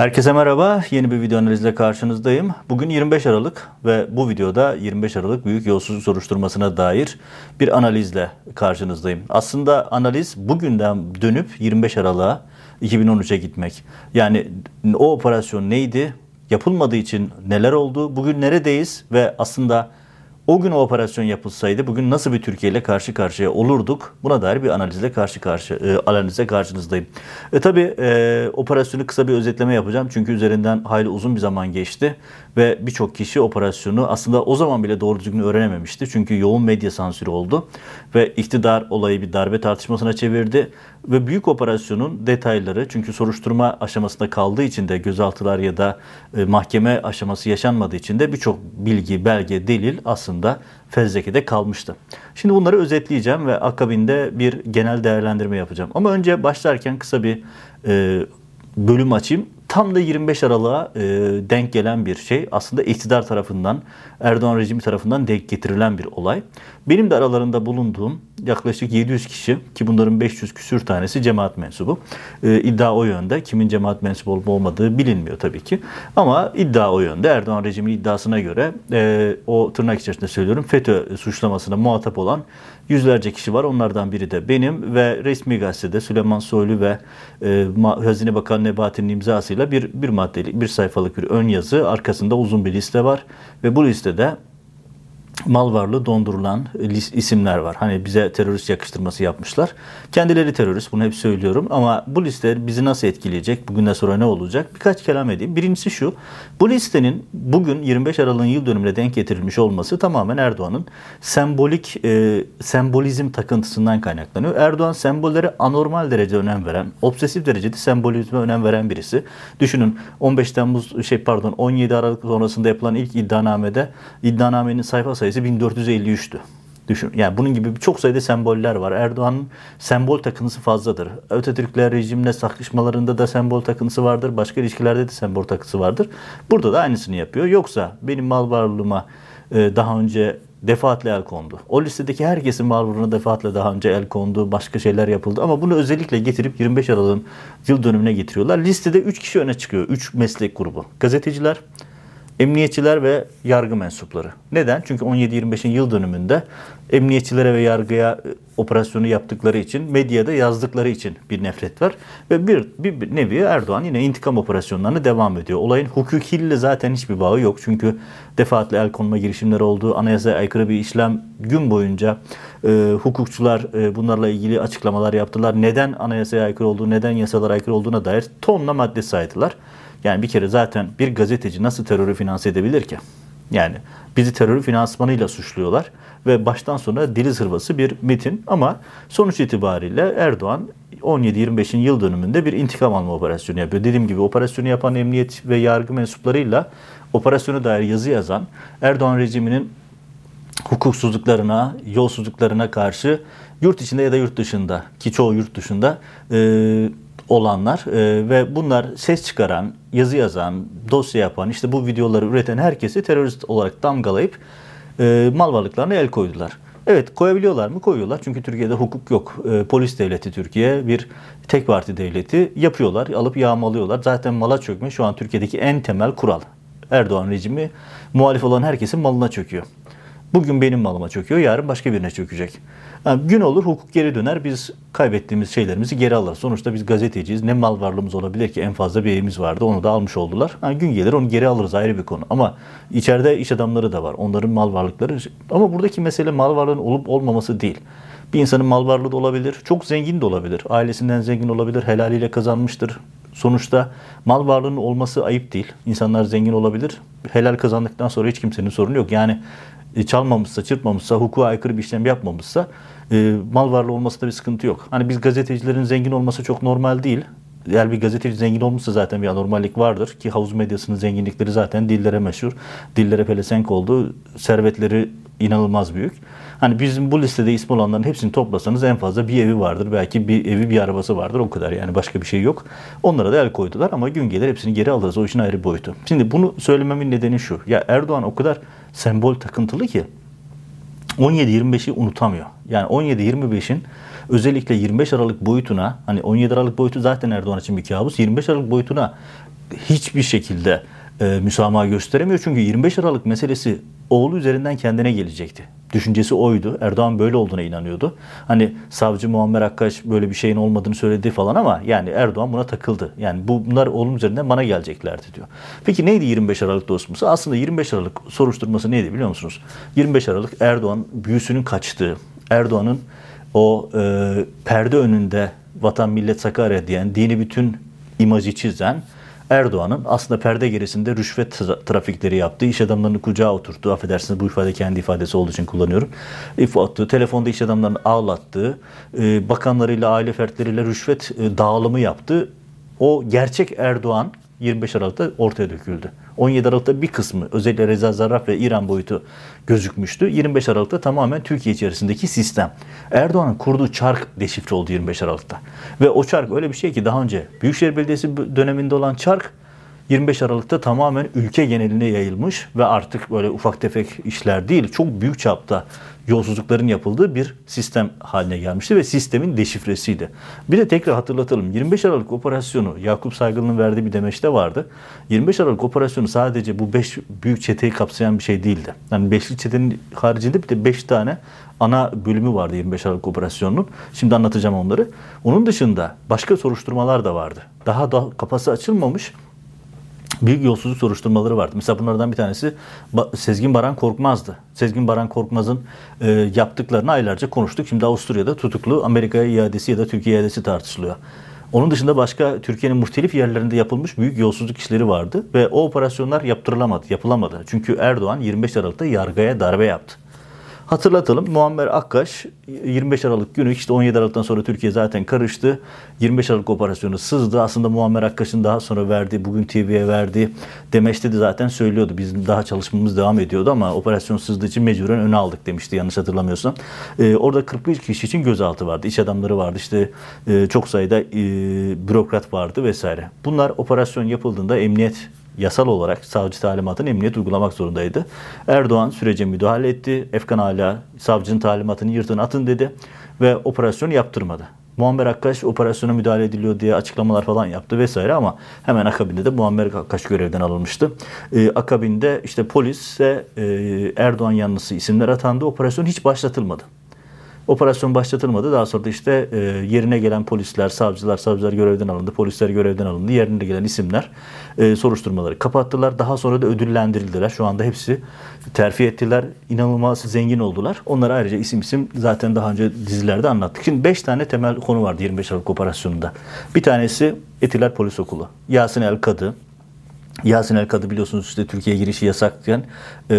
Herkese merhaba. Yeni bir video analizle karşınızdayım. Bugün 25 Aralık ve bu videoda 25 Aralık büyük yolsuzluk soruşturmasına dair bir analizle karşınızdayım. Aslında analiz bugünden dönüp 25 Aralık'a 2013'e gitmek. Yani o operasyon neydi? Yapılmadığı için neler oldu? Bugün neredeyiz? Ve aslında o gün o operasyon yapılsaydı bugün nasıl bir Türkiye ile karşı karşıya olurduk? Buna dair bir analizle karşı karşı e, analize karşınızdayım. E tabi e, operasyonu kısa bir özetleme yapacağım çünkü üzerinden hayli uzun bir zaman geçti ve birçok kişi operasyonu aslında o zaman bile doğru düzgün öğrenememişti. Çünkü yoğun medya sansürü oldu ve iktidar olayı bir darbe tartışmasına çevirdi ve büyük operasyonun detayları çünkü soruşturma aşamasında kaldığı için de gözaltılar ya da e, mahkeme aşaması yaşanmadığı için de birçok bilgi, belge, delil aslında fezlekede kalmıştı. Şimdi bunları özetleyeceğim ve akabinde bir genel değerlendirme yapacağım. Ama önce başlarken kısa bir e, bölüm açayım tam da 25 Aralık'a e, denk gelen bir şey. Aslında iktidar tarafından, Erdoğan rejimi tarafından denk getirilen bir olay. Benim de aralarında bulunduğum yaklaşık 700 kişi ki bunların 500 küsür tanesi cemaat mensubu. E, iddia o yönde. Kimin cemaat mensubu olup olmadığı bilinmiyor tabii ki. Ama iddia o yönde. Erdoğan rejiminin iddiasına göre e, o tırnak içerisinde söylüyorum FETÖ suçlamasına muhatap olan yüzlerce kişi var. Onlardan biri de benim ve resmi gazetede Süleyman Soylu ve e, Hazine Bakanı Nebati'nin imzasıyla bir, bir maddeli, bir sayfalık bir ön yazı. Arkasında uzun bir liste var ve bu listede mal varlığı dondurulan isimler var. Hani bize terörist yakıştırması yapmışlar. Kendileri terörist bunu hep söylüyorum ama bu liste bizi nasıl etkileyecek? Bugünden sonra ne olacak? Birkaç kelam edeyim. Birincisi şu. Bu listenin bugün 25 Aralık'ın yıl dönümüne denk getirilmiş olması tamamen Erdoğan'ın sembolik e, sembolizm takıntısından kaynaklanıyor. Erdoğan sembollere anormal derece önem veren, obsesif derecede sembolizme önem veren birisi. Düşünün 15 Temmuz şey pardon 17 Aralık sonrasında yapılan ilk iddianamede iddianamenin sayfa sayısı sayısı 1453'tü. Düşün. Yani bunun gibi çok sayıda semboller var. Erdoğan'ın sembol takıntısı fazladır. Ötetürkler rejimle sakışmalarında da sembol takıntısı vardır. Başka ilişkilerde de sembol takıntısı vardır. Burada da aynısını yapıyor. Yoksa benim mal varlığıma e, daha önce defaatle el kondu. O listedeki herkesin varlığına defaatle daha önce el kondu. Başka şeyler yapıldı. Ama bunu özellikle getirip 25 Aralık'ın yıl dönümüne getiriyorlar. Listede 3 kişi öne çıkıyor. 3 meslek grubu. Gazeteciler, emniyetçiler ve yargı mensupları. Neden? Çünkü 17-25'in yıl dönümünde emniyetçilere ve yargıya e, operasyonu yaptıkları için, medyada yazdıkları için bir nefret var. Ve bir, bir, bir nevi Erdoğan yine intikam operasyonlarına devam ediyor. Olayın hukukiyle zaten hiçbir bağı yok. Çünkü defaatle el konma girişimleri oldu. Anayasaya aykırı bir işlem gün boyunca e, hukukçular e, bunlarla ilgili açıklamalar yaptılar. Neden anayasaya aykırı olduğu, neden yasalara aykırı olduğuna dair tonla madde saydılar. Yani bir kere zaten bir gazeteci nasıl terörü finanse edebilir ki? Yani bizi terörü finansmanıyla suçluyorlar ve baştan sona dili zırvası bir metin ama sonuç itibariyle Erdoğan 17-25'in yıl dönümünde bir intikam alma operasyonu yapıyor. Dediğim gibi operasyonu yapan emniyet ve yargı mensuplarıyla operasyonu dair yazı yazan Erdoğan rejiminin hukuksuzluklarına, yolsuzluklarına karşı yurt içinde ya da yurt dışında ki çoğu yurt dışında e, olanlar e, ve bunlar ses çıkaran, yazı yazan, dosya yapan, işte bu videoları üreten herkesi terörist olarak damgalayıp e, mal varlıklarına el koydular. Evet koyabiliyorlar mı? Koyuyorlar. Çünkü Türkiye'de hukuk yok. E, polis devleti Türkiye bir tek parti devleti yapıyorlar. Alıp yağmalıyorlar. Zaten mala çökme şu an Türkiye'deki en temel kural. Erdoğan rejimi muhalif olan herkesin malına çöküyor. Bugün benim malıma çöküyor, yarın başka birine çökecek. Yani gün olur hukuk geri döner, biz kaybettiğimiz şeylerimizi geri alırız. Sonuçta biz gazeteciyiz, ne mal varlığımız olabilir ki en fazla bir evimiz vardı, onu da almış oldular. Yani gün gelir onu geri alırız ayrı bir konu. Ama içeride iş adamları da var, onların mal varlıkları. Ama buradaki mesele mal varlığının olup olmaması değil. Bir insanın mal varlığı da olabilir, çok zengin de olabilir, ailesinden zengin olabilir, helaliyle kazanmıştır, Sonuçta mal varlığının olması ayıp değil. İnsanlar zengin olabilir. Helal kazandıktan sonra hiç kimsenin sorunu yok. Yani e, çalmamışsa, çırpmamışsa, hukuka aykırı bir işlem yapmamışsa e, mal varlığı olmasında bir sıkıntı yok. Hani biz gazetecilerin zengin olması çok normal değil. Eğer bir gazeteci zengin olmuşsa zaten bir anormallik vardır ki havuz medyasının zenginlikleri zaten dillere meşhur. Dillere pelesenk oldu. Servetleri inanılmaz büyük. Hani bizim bu listede ismi olanların hepsini toplasanız en fazla bir evi vardır. Belki bir evi bir arabası vardır o kadar yani başka bir şey yok. Onlara da el koydular ama gün gelir hepsini geri alırız. O işin ayrı boyutu. Şimdi bunu söylememin nedeni şu. Ya Erdoğan o kadar sembol takıntılı ki 17-25'i unutamıyor. Yani 17-25'in özellikle 25 Aralık boyutuna hani 17 Aralık boyutu zaten Erdoğan için bir kabus. 25 Aralık boyutuna hiçbir şekilde e, müsamaha gösteremiyor. Çünkü 25 Aralık meselesi oğlu üzerinden kendine gelecekti. Düşüncesi oydu. Erdoğan böyle olduğuna inanıyordu. Hani savcı Muammer Akkaş böyle bir şeyin olmadığını söyledi falan ama yani Erdoğan buna takıldı. Yani bunlar oğlum üzerinden bana geleceklerdi diyor. Peki neydi 25 Aralık dostumuzu? Aslında 25 Aralık soruşturması neydi biliyor musunuz? 25 Aralık Erdoğan büyüsünün kaçtığı, Erdoğan'ın o e, perde önünde vatan millet Sakarya diyen, dini bütün imajı çizen Erdoğan'ın aslında perde gerisinde rüşvet trafikleri yaptığı, iş adamlarını kucağa oturttu. Affedersiniz bu ifade kendi ifadesi olduğu için kullanıyorum. İfatı, telefonda iş adamlarını ağlattığı, e, bakanlarıyla, aile fertleriyle rüşvet e, dağılımı yaptı. O gerçek Erdoğan 25 Aralık'ta ortaya döküldü. 17 Aralık'ta bir kısmı özellikle Reza Zarrab ve İran boyutu gözükmüştü. 25 Aralık'ta tamamen Türkiye içerisindeki sistem. Erdoğan'ın kurduğu çark deşifre oldu 25 Aralık'ta. Ve o çark öyle bir şey ki daha önce Büyükşehir Belediyesi döneminde olan çark 25 Aralık'ta tamamen ülke geneline yayılmış ve artık böyle ufak tefek işler değil, çok büyük çapta yolsuzlukların yapıldığı bir sistem haline gelmişti ve sistemin deşifresiydi. Bir de tekrar hatırlatalım. 25 Aralık operasyonu Yakup Saygılı'nın verdiği bir demeçte vardı. 25 Aralık operasyonu sadece bu 5 büyük çeteyi kapsayan bir şey değildi. Yani 5'li çetenin haricinde bir de 5 tane ana bölümü vardı 25 Aralık operasyonunun. Şimdi anlatacağım onları. Onun dışında başka soruşturmalar da vardı. Daha da kapası açılmamış büyük yolsuzluk soruşturmaları vardı. Mesela bunlardan bir tanesi Sezgin Baran Korkmaz'dı. Sezgin Baran Korkmaz'ın e, yaptıklarını aylarca konuştuk. Şimdi Avusturya'da tutuklu Amerika'ya iadesi ya da Türkiye iadesi tartışılıyor. Onun dışında başka Türkiye'nin muhtelif yerlerinde yapılmış büyük yolsuzluk işleri vardı ve o operasyonlar yaptırılamadı, yapılamadı. Çünkü Erdoğan 25 Aralık'ta yargıya darbe yaptı. Hatırlatalım Muammer Akkaş 25 Aralık günü işte 17 Aralık'tan sonra Türkiye zaten karıştı. 25 Aralık operasyonu sızdı. Aslında Muammer Akkaş'ın daha sonra verdiği, bugün TV'ye verdiği demeçte de zaten söylüyordu. Bizim daha çalışmamız devam ediyordu ama operasyon sızdığı için mecburen öne aldık demişti yanlış hatırlamıyorsam. Ee, orada 41 kişi için gözaltı vardı. İş adamları vardı. İşte e, çok sayıda e, bürokrat vardı vesaire. Bunlar operasyon yapıldığında emniyet yasal olarak savcı talimatını emniyet uygulamak zorundaydı. Erdoğan sürece müdahale etti. Efkan hala savcının talimatını yırtın atın dedi ve operasyonu yaptırmadı. Muammer Akkaş operasyona müdahale ediliyor diye açıklamalar falan yaptı vesaire ama hemen akabinde de Muammer Akkaş görevden alınmıştı. Ee, akabinde işte polis ve e, Erdoğan yanlısı isimler atandı. Operasyon hiç başlatılmadı. Operasyon başlatılmadı. Daha sonra da işte e, yerine gelen polisler, savcılar, savcılar görevden alındı, polisler görevden alındı. Yerine gelen isimler e, soruşturmaları kapattılar. Daha sonra da ödüllendirildiler. Şu anda hepsi terfi ettiler. İnanılmaz zengin oldular. Onlara ayrıca isim isim zaten daha önce dizilerde anlattık. Şimdi 5 tane temel konu vardı 25 Aralık operasyonunda. Bir tanesi Etiler Polis Okulu. Yasin El Kadı, Yasin El Kadı biliyorsunuz işte Türkiye'ye girişi yasakken e,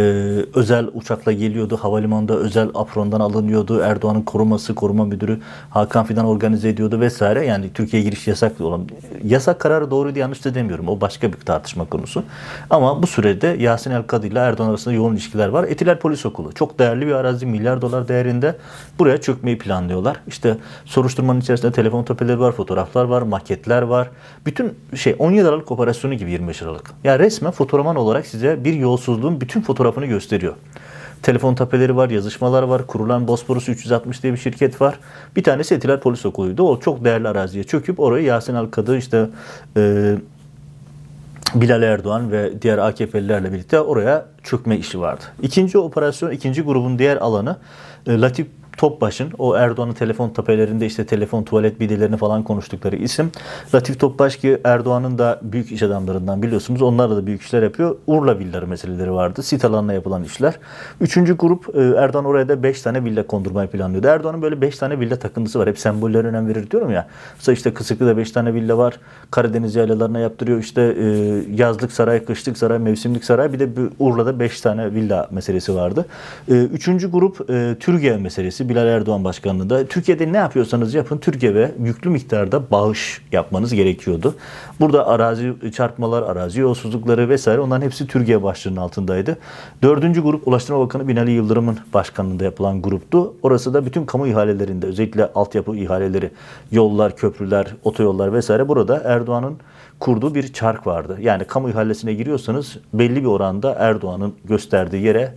özel uçakla geliyordu. Havalimanında özel aprondan alınıyordu. Erdoğan'ın koruması, koruma müdürü Hakan Fidan organize ediyordu vesaire. Yani Türkiye'ye giriş yasak olan. Yasak kararı doğru diye yanlış da demiyorum. O başka bir tartışma konusu. Ama bu sürede Yasin El Kadı ile Erdoğan arasında yoğun ilişkiler var. Etiler Polis Okulu. Çok değerli bir arazi. Milyar dolar değerinde. Buraya çökmeyi planlıyorlar. İşte soruşturmanın içerisinde telefon tepeleri var, fotoğraflar var, maketler var. Bütün şey 17 Aralık operasyonu gibi 25 Aralık. Yani resmen fotoğraman olarak size bir yolsuzluğun bütün fotoğrafını gösteriyor. Telefon tapeleri var, yazışmalar var, kurulan Bosporus 360 diye bir şirket var. Bir tanesi Etiler Polis Okulu'ydu. O çok değerli araziye çöküp orayı Yasin Alkadı işte e, Bilal Erdoğan ve diğer AKP'lilerle birlikte oraya çökme işi vardı. İkinci operasyon, ikinci grubun diğer alanı e, Latif Topbaş'ın o Erdoğan'ın telefon tapelerinde işte telefon tuvalet bilgilerini falan konuştukları isim. Latif Topbaş ki Erdoğan'ın da büyük iş adamlarından biliyorsunuz. Onlarla da büyük işler yapıyor. Urla villaları meseleleri vardı. Sit alanına yapılan işler. Üçüncü grup e, Erdoğan oraya da 5 tane villa kondurmayı planlıyordu. Erdoğan'ın böyle 5 tane villa takıntısı var. Hep sembollere önem verir diyorum ya. Mesela işte Kısıklı'da 5 tane villa var. Karadeniz yaylalarına yaptırıyor. İşte e, yazlık saray, kışlık saray, mevsimlik saray. Bir de Urla'da 5 tane villa meselesi vardı. E, üçüncü grup Türkiye meselesi. Bilal Erdoğan başkanlığında Türkiye'de ne yapıyorsanız yapın Türkiye'ye yüklü miktarda bağış yapmanız gerekiyordu. Burada arazi çarpmalar, arazi yolsuzlukları vesaire onların hepsi Türkiye başlığının altındaydı. Dördüncü grup Ulaştırma Bakanı Binali Yıldırım'ın başkanlığında yapılan gruptu. Orası da bütün kamu ihalelerinde özellikle altyapı ihaleleri, yollar, köprüler, otoyollar vesaire burada Erdoğan'ın kurduğu bir çark vardı. Yani kamu ihalesine giriyorsanız belli bir oranda Erdoğan'ın gösterdiği yere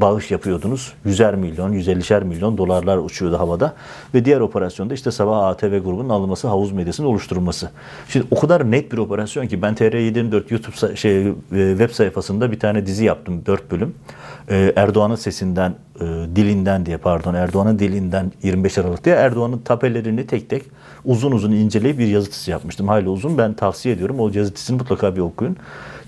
bağış yapıyordunuz. 100'er milyon, 150'şer milyon dolarlar uçuyordu havada. Ve diğer operasyonda işte sabah ATV grubunun alınması, havuz medyasının oluşturulması. Şimdi o kadar net bir operasyon ki ben TR724 YouTube şey, e, web sayfasında bir tane dizi yaptım. 4 bölüm. Ee, Erdoğan'ın sesinden, e, dilinden diye pardon Erdoğan'ın dilinden 25 Aralık diye Erdoğan'ın tapelerini tek tek uzun uzun inceleyip bir yazıtısı yapmıştım. Hayli uzun ben tavsiye ediyorum. O yazıtısını mutlaka bir okuyun.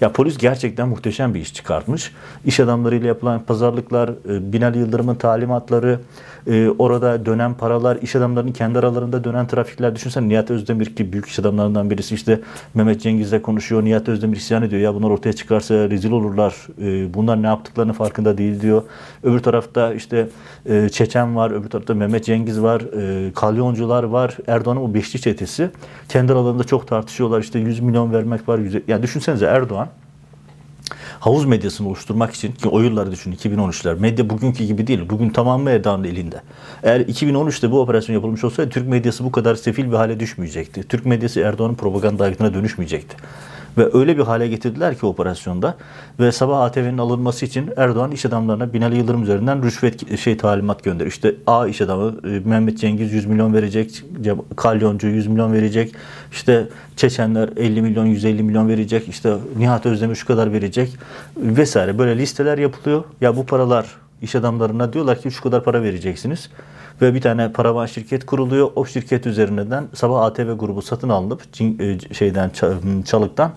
Ya polis gerçekten muhteşem bir iş çıkartmış. İş adamlarıyla yapılan pazarlıklar, e, Binali Yıldırım'ın talimatları, e, orada dönen paralar, iş adamlarının kendi aralarında dönen trafikler. Düşünsen Nihat Özdemir ki büyük iş adamlarından birisi işte Mehmet Cengiz'le konuşuyor. Nihat Özdemir isyan ediyor. Ya bunlar ortaya çıkarsa rezil olurlar. E, bunlar ne yaptıklarını farkında değil diyor. Öbür tarafta işte Çeçen var, öbür tarafta Mehmet Cengiz var, kalyoncular var. Erdoğan'ın o beşli çetesi. Kendi aralarında çok tartışıyorlar. İşte 100 milyon vermek var. 100, yani düşünsenize Erdoğan havuz medyasını oluşturmak için ki o yılları düşünün 2013'ler medya bugünkü gibi değil. Bugün tamamı Erdoğan'ın elinde. Eğer 2013'te bu operasyon yapılmış olsaydı Türk medyası bu kadar sefil bir hale düşmeyecekti. Türk medyası Erdoğan'ın propaganda aygıtına dönüşmeyecekti. Ve öyle bir hale getirdiler ki operasyonda ve sabah ATV'nin alınması için Erdoğan iş adamlarına Binali Yıldırım üzerinden rüşvet şey talimat gönder. İşte A iş adamı e, Mehmet Cengiz 100 milyon verecek, Kalyoncu 100 milyon verecek, işte Çeçenler 50 milyon 150 milyon verecek, işte Nihat Özdemir şu kadar verecek vesaire böyle listeler yapılıyor. Ya bu paralar iş adamlarına diyorlar ki şu kadar para vereceksiniz. Ve bir tane paravan şirket kuruluyor. O şirket üzerinden sabah ATV grubu satın alınıp e, şeyden Çalık'tan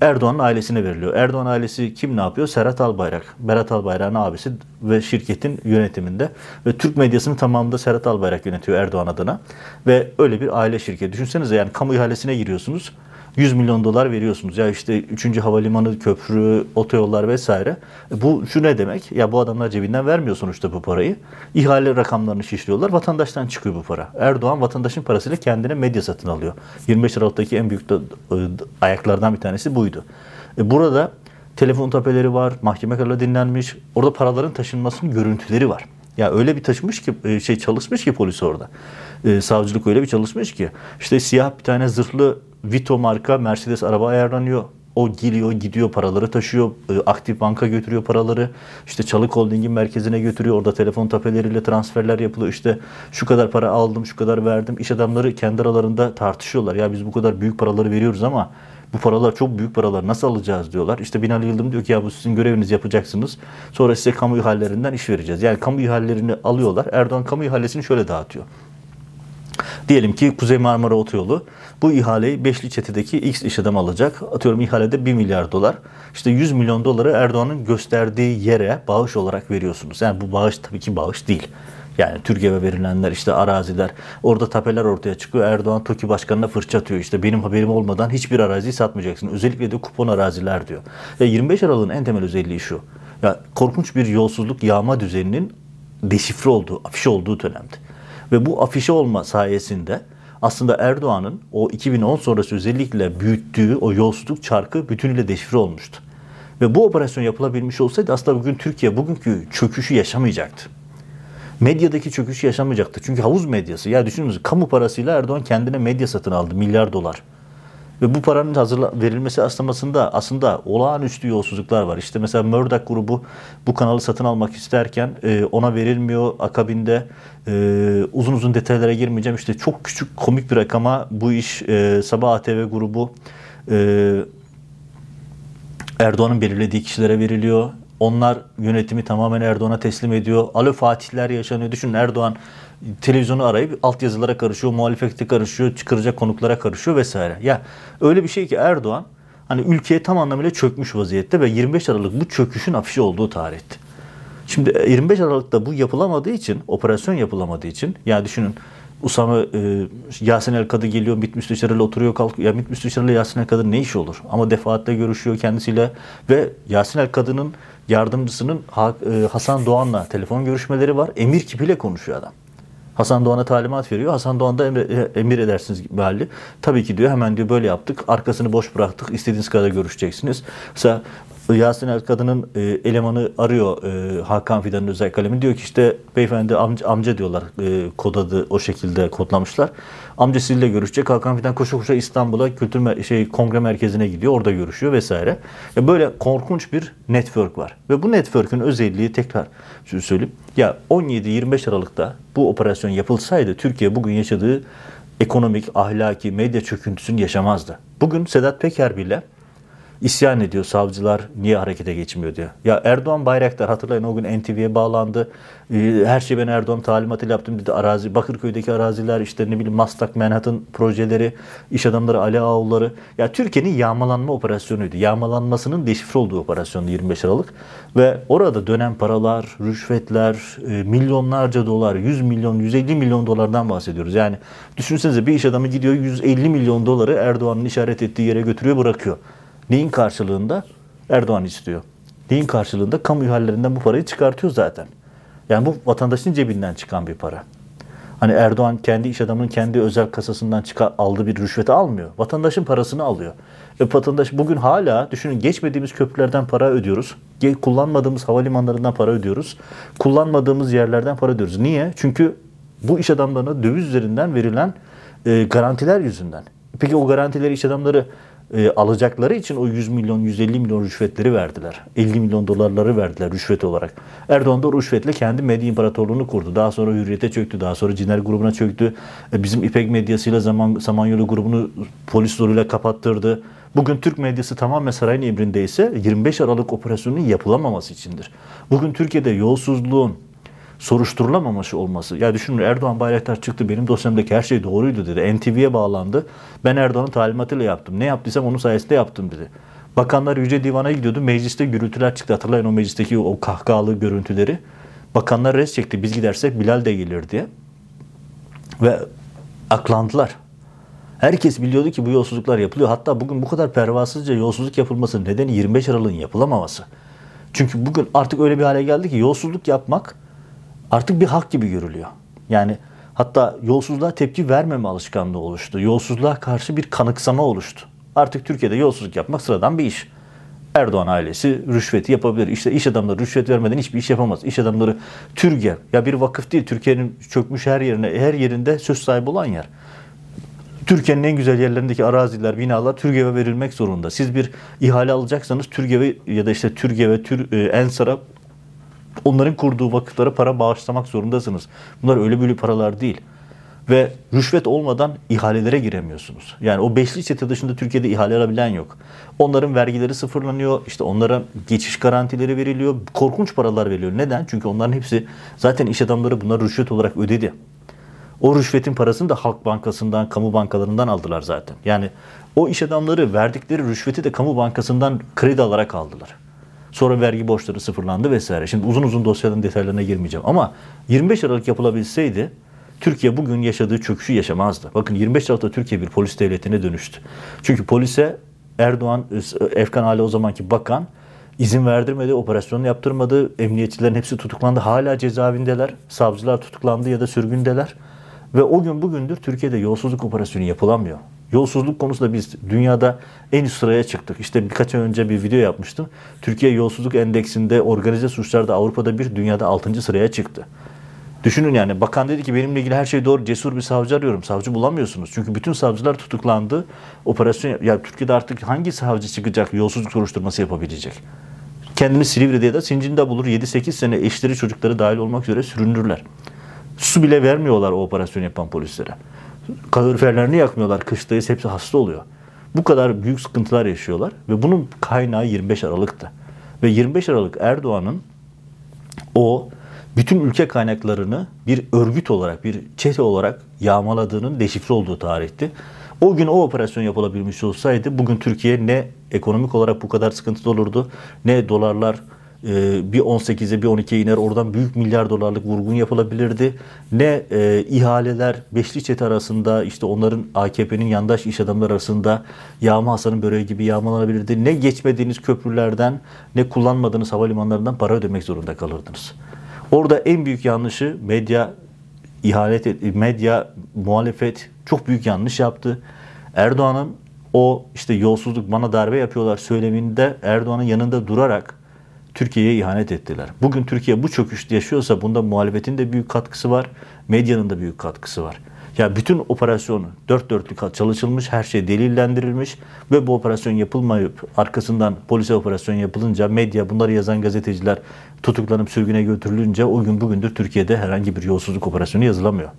Erdoğan'ın ailesine veriliyor. Erdoğan ailesi kim ne yapıyor? Serhat Albayrak. Berat Albayrak'ın abisi ve şirketin yönetiminde. Ve Türk medyasının tamamında Serhat Albayrak yönetiyor Erdoğan adına. Ve öyle bir aile şirketi. Düşünsenize yani kamu ihalesine giriyorsunuz. 100 milyon dolar veriyorsunuz. Ya işte 3. havalimanı, köprü, otoyollar vesaire. Bu şu ne demek? Ya bu adamlar cebinden vermiyor sonuçta bu parayı. İhale rakamlarını şişiriyorlar. Vatandaştan çıkıyor bu para. Erdoğan vatandaşın parasıyla kendine medya satın alıyor. 25 Aralık'taki en büyük e, ayaklardan bir tanesi buydu. E burada telefon tapeleri var, mahkeme kararı dinlenmiş. Orada paraların taşınmasının görüntüleri var. Ya öyle bir taşımış ki e, şey çalışmış ki polis orada. E, savcılık öyle bir çalışmış ki işte siyah bir tane zırhlı Vito marka Mercedes araba ayarlanıyor. O geliyor, gidiyor, paraları taşıyor, e, aktif banka götürüyor paraları. İşte Çalık Holding'in merkezine götürüyor. Orada telefon tapeleriyle transferler yapılıyor. İşte şu kadar para aldım, şu kadar verdim. İş adamları kendi aralarında tartışıyorlar. Ya biz bu kadar büyük paraları veriyoruz ama bu paralar çok büyük paralar nasıl alacağız diyorlar. İşte Binali Yıldırım diyor ki ya bu sizin göreviniz yapacaksınız. Sonra size kamu ihalelerinden iş vereceğiz. Yani kamu ihalelerini alıyorlar. Erdoğan kamu ihalesini şöyle dağıtıyor. Diyelim ki Kuzey Marmara Otoyolu bu ihaleyi Beşli Çete'deki X iş adamı alacak. Atıyorum ihalede 1 milyar dolar. İşte 100 milyon doları Erdoğan'ın gösterdiği yere bağış olarak veriyorsunuz. Yani bu bağış tabii ki bağış değil. Yani Türkiye'ye verilenler işte araziler. Orada tapeler ortaya çıkıyor. Erdoğan TOKİ Başkanı'na fırça atıyor. İşte benim haberim olmadan hiçbir araziyi satmayacaksın. Özellikle de kupon araziler diyor. Ya 25 Aralık'ın en temel özelliği şu. Ya korkunç bir yolsuzluk yağma düzeninin deşifre olduğu, afişe olduğu dönemdi. Ve bu afişe olma sayesinde aslında Erdoğan'ın o 2010 sonrası özellikle büyüttüğü o yolsuzluk çarkı bütünüyle deşifre olmuştu. Ve bu operasyon yapılabilmiş olsaydı aslında bugün Türkiye bugünkü çöküşü yaşamayacaktı. Medyadaki çöküşü yaşamayacaktı. Çünkü havuz medyası. Ya düşününüz kamu parasıyla Erdoğan kendine medya satın aldı milyar dolar. Ve bu paranın hazırla, verilmesi aşamasında aslında olağanüstü yolsuzluklar var. İşte mesela Murdoch grubu bu kanalı satın almak isterken e, ona verilmiyor. Akabinde e, uzun uzun detaylara girmeyeceğim. İşte çok küçük komik bir rakama bu iş e, Sabah ATV grubu e, Erdoğan'ın belirlediği kişilere veriliyor. Onlar yönetimi tamamen Erdoğan'a teslim ediyor. Alo Fatihler yaşanıyor. Düşünün Erdoğan televizyonu arayıp altyazılara karışıyor, muhalefete karışıyor, çıkaracak konuklara karışıyor vesaire. Ya öyle bir şey ki Erdoğan hani ülkeye tam anlamıyla çökmüş vaziyette ve 25 Aralık bu çöküşün afişi olduğu tarihti. Şimdi 25 Aralık'ta bu yapılamadığı için, operasyon yapılamadığı için ya düşünün Usama e, Yasin El Kadı geliyor, MİT Müsteşarı'yla oturuyor kalkıyor. Ya MİT Müsteşarı'yla Yasin El Kadı ne iş olur? Ama defaatle görüşüyor kendisiyle ve Yasin El Kadı'nın yardımcısının e, Hasan Doğan'la telefon görüşmeleri var. Emir kipiyle konuşuyor adam. Hasan Doğan'a talimat veriyor. Hasan Doğan da emir, e, emir edersiniz mahalli. Tabii ki diyor hemen diyor böyle yaptık. Arkasını boş bıraktık. İstediğiniz kadar görüşeceksiniz. Mesela Yasin El Kadın'ın e, elemanı arıyor e, Hakan Fidan'ın özel kalemi. Diyor ki işte beyefendi amca, amca diyorlar e, kod adı o şekilde kodlamışlar. Amcasıyla görüşecek. Hakan Fidan koşa koşa İstanbul'a kültür şey kongre merkezine gidiyor. Orada görüşüyor vesaire. Ya böyle korkunç bir network var. Ve bu network'ün özelliği tekrar söyleyeyim. Ya 17-25 Aralık'ta bu operasyon yapılsaydı Türkiye bugün yaşadığı ekonomik, ahlaki, medya çöküntüsünü yaşamazdı. Bugün Sedat Peker bile isyan ediyor savcılar niye harekete geçmiyor diyor. Ya Erdoğan Bayraktar hatırlayın o gün NTV'ye bağlandı. Ee, Her şeyi ben Erdoğan talimatıyla yaptım dedi. Arazi, Bakırköy'deki araziler işte ne bileyim Maslak, Manhattan projeleri, iş adamları, Ali Ağoğulları. Ya Türkiye'nin yağmalanma operasyonuydu. Yağmalanmasının deşifre olduğu operasyondu 25 Aralık. Ve orada dönen paralar, rüşvetler, e, milyonlarca dolar, 100 milyon, 150 milyon dolardan bahsediyoruz. Yani düşünsenize bir iş adamı gidiyor 150 milyon doları Erdoğan'ın işaret ettiği yere götürüyor bırakıyor. Neyin karşılığında? Erdoğan istiyor. Neyin karşılığında? Kamu ihalelerinden bu parayı çıkartıyor zaten. Yani bu vatandaşın cebinden çıkan bir para. Hani Erdoğan kendi iş adamının kendi özel kasasından çıkar, aldığı bir rüşveti almıyor. Vatandaşın parasını alıyor. Ve vatandaş bugün hala düşünün geçmediğimiz köprülerden para ödüyoruz. Kullanmadığımız havalimanlarından para ödüyoruz. Kullanmadığımız yerlerden para ödüyoruz. Niye? Çünkü bu iş adamlarına döviz üzerinden verilen e, garantiler yüzünden. Peki o garantileri iş adamları e, alacakları için o 100 milyon, 150 milyon rüşvetleri verdiler. 50 milyon dolarları verdiler rüşvet olarak. Erdoğan da rüşvetle kendi medya imparatorluğunu kurdu. Daha sonra Hürriyet'e çöktü. Daha sonra Ciner grubuna çöktü. E, bizim İpek medyasıyla zaman, Samanyolu grubunu polis zoruyla kapattırdı. Bugün Türk medyası tamamen sarayın emrindeyse 25 Aralık operasyonunun yapılamaması içindir. Bugün Türkiye'de yolsuzluğun, soruşturulamaması olması. Ya düşünün Erdoğan Bayraktar çıktı benim dosyamdaki her şey doğruydu dedi. NTV'ye bağlandı. Ben Erdoğan'ın talimatıyla yaptım. Ne yaptıysam onun sayesinde yaptım dedi. Bakanlar Yüce Divan'a gidiyordu. Mecliste gürültüler çıktı. Hatırlayın o meclisteki o kahkahalı görüntüleri. Bakanlar res çekti. Biz gidersek Bilal de gelir diye. Ve aklandılar. Herkes biliyordu ki bu yolsuzluklar yapılıyor. Hatta bugün bu kadar pervasızca yolsuzluk yapılmasının nedeni 25 Aralık'ın yapılamaması. Çünkü bugün artık öyle bir hale geldi ki yolsuzluk yapmak artık bir hak gibi görülüyor. Yani hatta yolsuzluğa tepki vermeme alışkanlığı oluştu. Yolsuzluğa karşı bir kanıksama oluştu. Artık Türkiye'de yolsuzluk yapmak sıradan bir iş. Erdoğan ailesi rüşveti yapabilir. İşte iş adamları rüşvet vermeden hiçbir iş yapamaz. İş adamları Türge ya bir vakıf değil. Türkiye'nin çökmüş her yerine her yerinde söz sahibi olan yer. Türkiye'nin en güzel yerlerindeki araziler, binalar TÜRGEV'e verilmek zorunda. Siz bir ihale alacaksanız TÜRGEV'e ya da işte TÜRGEV'e, Tür, e, Ensar'a onların kurduğu vakıflara para bağışlamak zorundasınız. Bunlar öyle böyle paralar değil. Ve rüşvet olmadan ihalelere giremiyorsunuz. Yani o beşli çete dışında Türkiye'de ihale alabilen yok. Onların vergileri sıfırlanıyor. İşte onlara geçiş garantileri veriliyor. Korkunç paralar veriliyor. Neden? Çünkü onların hepsi zaten iş adamları bunları rüşvet olarak ödedi. O rüşvetin parasını da Halk Bankası'ndan, kamu bankalarından aldılar zaten. Yani o iş adamları verdikleri rüşveti de kamu bankasından kredi alarak aldılar. Sonra vergi borçları sıfırlandı vesaire. Şimdi uzun uzun dosyaların detaylarına girmeyeceğim. Ama 25 Aralık yapılabilseydi Türkiye bugün yaşadığı çöküşü yaşamazdı. Bakın 25 Aralık'ta Türkiye bir polis devletine dönüştü. Çünkü polise Erdoğan, Efkan Ali o zamanki bakan izin verdirmedi, operasyonu yaptırmadı. Emniyetçilerin hepsi tutuklandı. Hala cezaevindeler. Savcılar tutuklandı ya da sürgündeler. Ve o gün bugündür Türkiye'de yolsuzluk operasyonu yapılamıyor. Yolsuzluk konusunda biz dünyada en üst sıraya çıktık. İşte birkaç ay önce bir video yapmıştım. Türkiye yolsuzluk endeksinde organize suçlarda Avrupa'da bir, dünyada 6. sıraya çıktı. Düşünün yani bakan dedi ki benimle ilgili her şey doğru cesur bir savcı arıyorum. Savcı bulamıyorsunuz. Çünkü bütün savcılar tutuklandı. Operasyon ya Türkiye'de artık hangi savcı çıkacak yolsuzluk soruşturması yapabilecek? Kendini Silivri'de ya da Sincin'de bulur. 7-8 sene eşleri çocukları dahil olmak üzere süründürürler. Su bile vermiyorlar o operasyon yapan polislere. Kaloriferlerini yakmıyorlar. Kıştayız hepsi hasta oluyor. Bu kadar büyük sıkıntılar yaşıyorlar ve bunun kaynağı 25 Aralık'tı. Ve 25 Aralık Erdoğan'ın o bütün ülke kaynaklarını bir örgüt olarak, bir çete olarak yağmaladığının deşifre olduğu tarihti. O gün o operasyon yapılabilmiş olsaydı bugün Türkiye ne ekonomik olarak bu kadar sıkıntıda olurdu ne dolarlar e, bir 18'e bir 12'ye iner oradan büyük milyar dolarlık vurgun yapılabilirdi. Ne e, ihaleler beşli çete arasında işte onların AKP'nin yandaş iş adamları arasında yağma Hasan'ın böreği gibi yağmalanabilirdi. Ne geçmediğiniz köprülerden ne kullanmadığınız havalimanlarından para ödemek zorunda kalırdınız. Orada en büyük yanlışı medya ihanet et, medya muhalefet çok büyük yanlış yaptı. Erdoğan'ın o işte yolsuzluk bana darbe yapıyorlar söyleminde Erdoğan'ın yanında durarak Türkiye'ye ihanet ettiler. Bugün Türkiye bu çöküşte yaşıyorsa bunda muhalefetin de büyük katkısı var, medyanın da büyük katkısı var. Ya bütün operasyon dört dörtlük çalışılmış, her şey delillendirilmiş ve bu operasyon yapılmayıp arkasından polise operasyon yapılınca medya bunları yazan gazeteciler tutuklanıp sürgüne götürülünce o gün bugündür Türkiye'de herhangi bir yolsuzluk operasyonu yazılamıyor.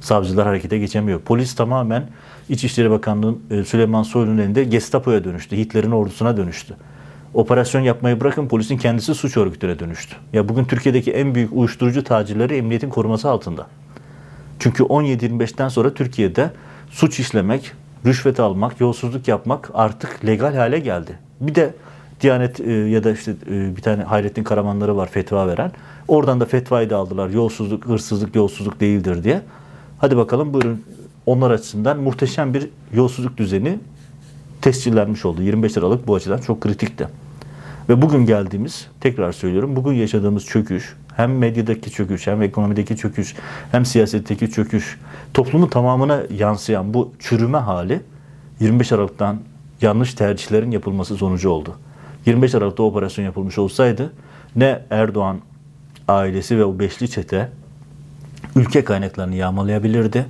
Savcılar harekete geçemiyor. Polis tamamen İçişleri Bakanlığı'nın e, Süleyman Soylu'nun elinde Gestapo'ya dönüştü. Hitler'in ordusuna dönüştü. Operasyon yapmayı bırakın polisin kendisi suç örgütüne dönüştü. Ya bugün Türkiye'deki en büyük uyuşturucu tacirleri emniyetin koruması altında. Çünkü 17-25'ten sonra Türkiye'de suç işlemek, rüşvet almak, yolsuzluk yapmak artık legal hale geldi. Bir de Diyanet e, ya da işte e, bir tane Hayrettin Karamanları var fetva veren. Oradan da fetvayı da aldılar. Yolsuzluk, hırsızlık, yolsuzluk değildir diye. Hadi bakalım buyurun onlar açısından muhteşem bir yolsuzluk düzeni tescillenmiş oldu. 25 Aralık bu açıdan çok kritikti. Ve bugün geldiğimiz, tekrar söylüyorum, bugün yaşadığımız çöküş, hem medyadaki çöküş, hem ekonomideki çöküş, hem siyasetteki çöküş, toplumun tamamına yansıyan bu çürüme hali 25 Aralık'tan yanlış tercihlerin yapılması sonucu oldu. 25 Aralık'ta operasyon yapılmış olsaydı ne Erdoğan ailesi ve o beşli çete ülke kaynaklarını yağmalayabilirdi.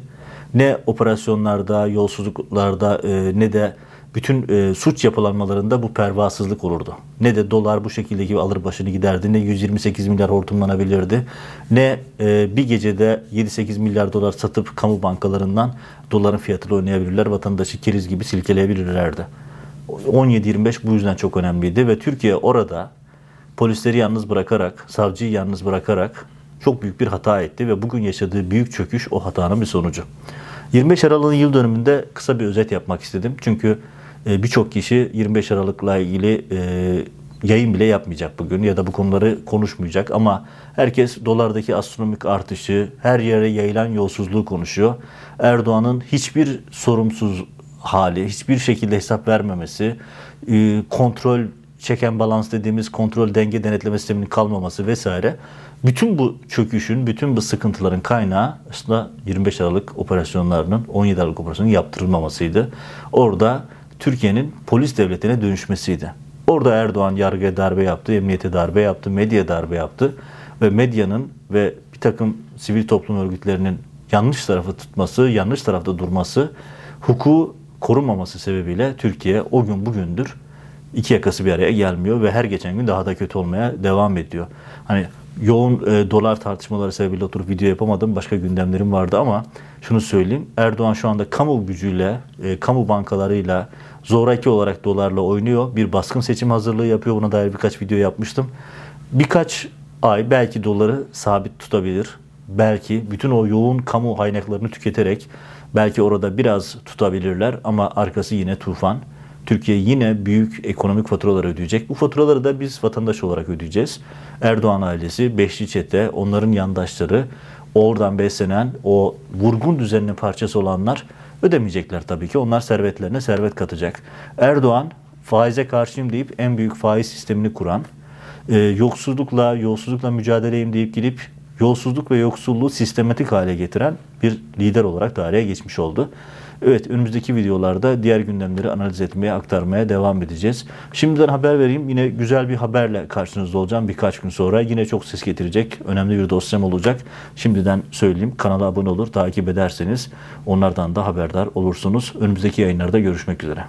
Ne operasyonlarda, yolsuzluklarda e, ne de bütün e, suç yapılanmalarında bu pervasızlık olurdu. Ne de dolar bu şekildeki alır başını giderdi, ne 128 milyar hortumlanabilirdi, ne e, bir gecede 7-8 milyar dolar satıp kamu bankalarından doların fiyatını oynayabilirler, vatandaşı keriz gibi silkeleyebilirlerdi. 17-25 bu yüzden çok önemliydi ve Türkiye orada polisleri yalnız bırakarak, savcıyı yalnız bırakarak çok büyük bir hata etti ve bugün yaşadığı büyük çöküş o hatanın bir sonucu. 25 Aralık'ın yıl dönümünde kısa bir özet yapmak istedim. Çünkü e, birçok kişi 25 Aralık'la ilgili e, yayın bile yapmayacak bugün ya da bu konuları konuşmayacak ama herkes dolardaki astronomik artışı, her yere yayılan yolsuzluğu konuşuyor. Erdoğan'ın hiçbir sorumsuz hali, hiçbir şekilde hesap vermemesi, e, kontrol çeken balans dediğimiz kontrol denge denetleme sisteminin kalmaması vesaire. Bütün bu çöküşün, bütün bu sıkıntıların kaynağı aslında 25 Aralık operasyonlarının 17 Aralık operasyonunun yaptırılmamasıydı. Orada Türkiye'nin polis devletine dönüşmesiydi. Orada Erdoğan yargıya darbe yaptı, emniyete darbe yaptı, medya darbe yaptı ve medyanın ve bir takım sivil toplum örgütlerinin yanlış tarafı tutması, yanlış tarafta durması, hukuku korunmaması sebebiyle Türkiye o gün bugündür iki yakası bir araya gelmiyor ve her geçen gün daha da kötü olmaya devam ediyor. Hani yoğun e, dolar tartışmaları sebebiyle oturup video yapamadım. Başka gündemlerim vardı ama şunu söyleyeyim. Erdoğan şu anda kamu gücüyle, e, kamu bankalarıyla zoraki olarak dolarla oynuyor. Bir baskın seçim hazırlığı yapıyor. Buna dair birkaç video yapmıştım. Birkaç ay belki doları sabit tutabilir. Belki bütün o yoğun kamu kaynaklarını tüketerek belki orada biraz tutabilirler ama arkası yine tufan. Türkiye yine büyük ekonomik faturalar ödeyecek. Bu faturaları da biz vatandaş olarak ödeyeceğiz. Erdoğan ailesi, Beşli Çete, onların yandaşları, oradan beslenen o vurgun düzeninin parçası olanlar ödemeyecekler tabii ki. Onlar servetlerine servet katacak. Erdoğan faize karşıyım deyip en büyük faiz sistemini kuran, e, yoksullukla, yolsuzlukla mücadeleyim deyip gidip yolsuzluk ve yoksulluğu sistematik hale getiren bir lider olarak tarihe geçmiş oldu. Evet önümüzdeki videolarda diğer gündemleri analiz etmeye, aktarmaya devam edeceğiz. Şimdiden haber vereyim. Yine güzel bir haberle karşınızda olacağım birkaç gün sonra. Yine çok ses getirecek önemli bir dosyam olacak. Şimdiden söyleyeyim. Kanala abone olur, takip ederseniz onlardan da haberdar olursunuz. Önümüzdeki yayınlarda görüşmek üzere.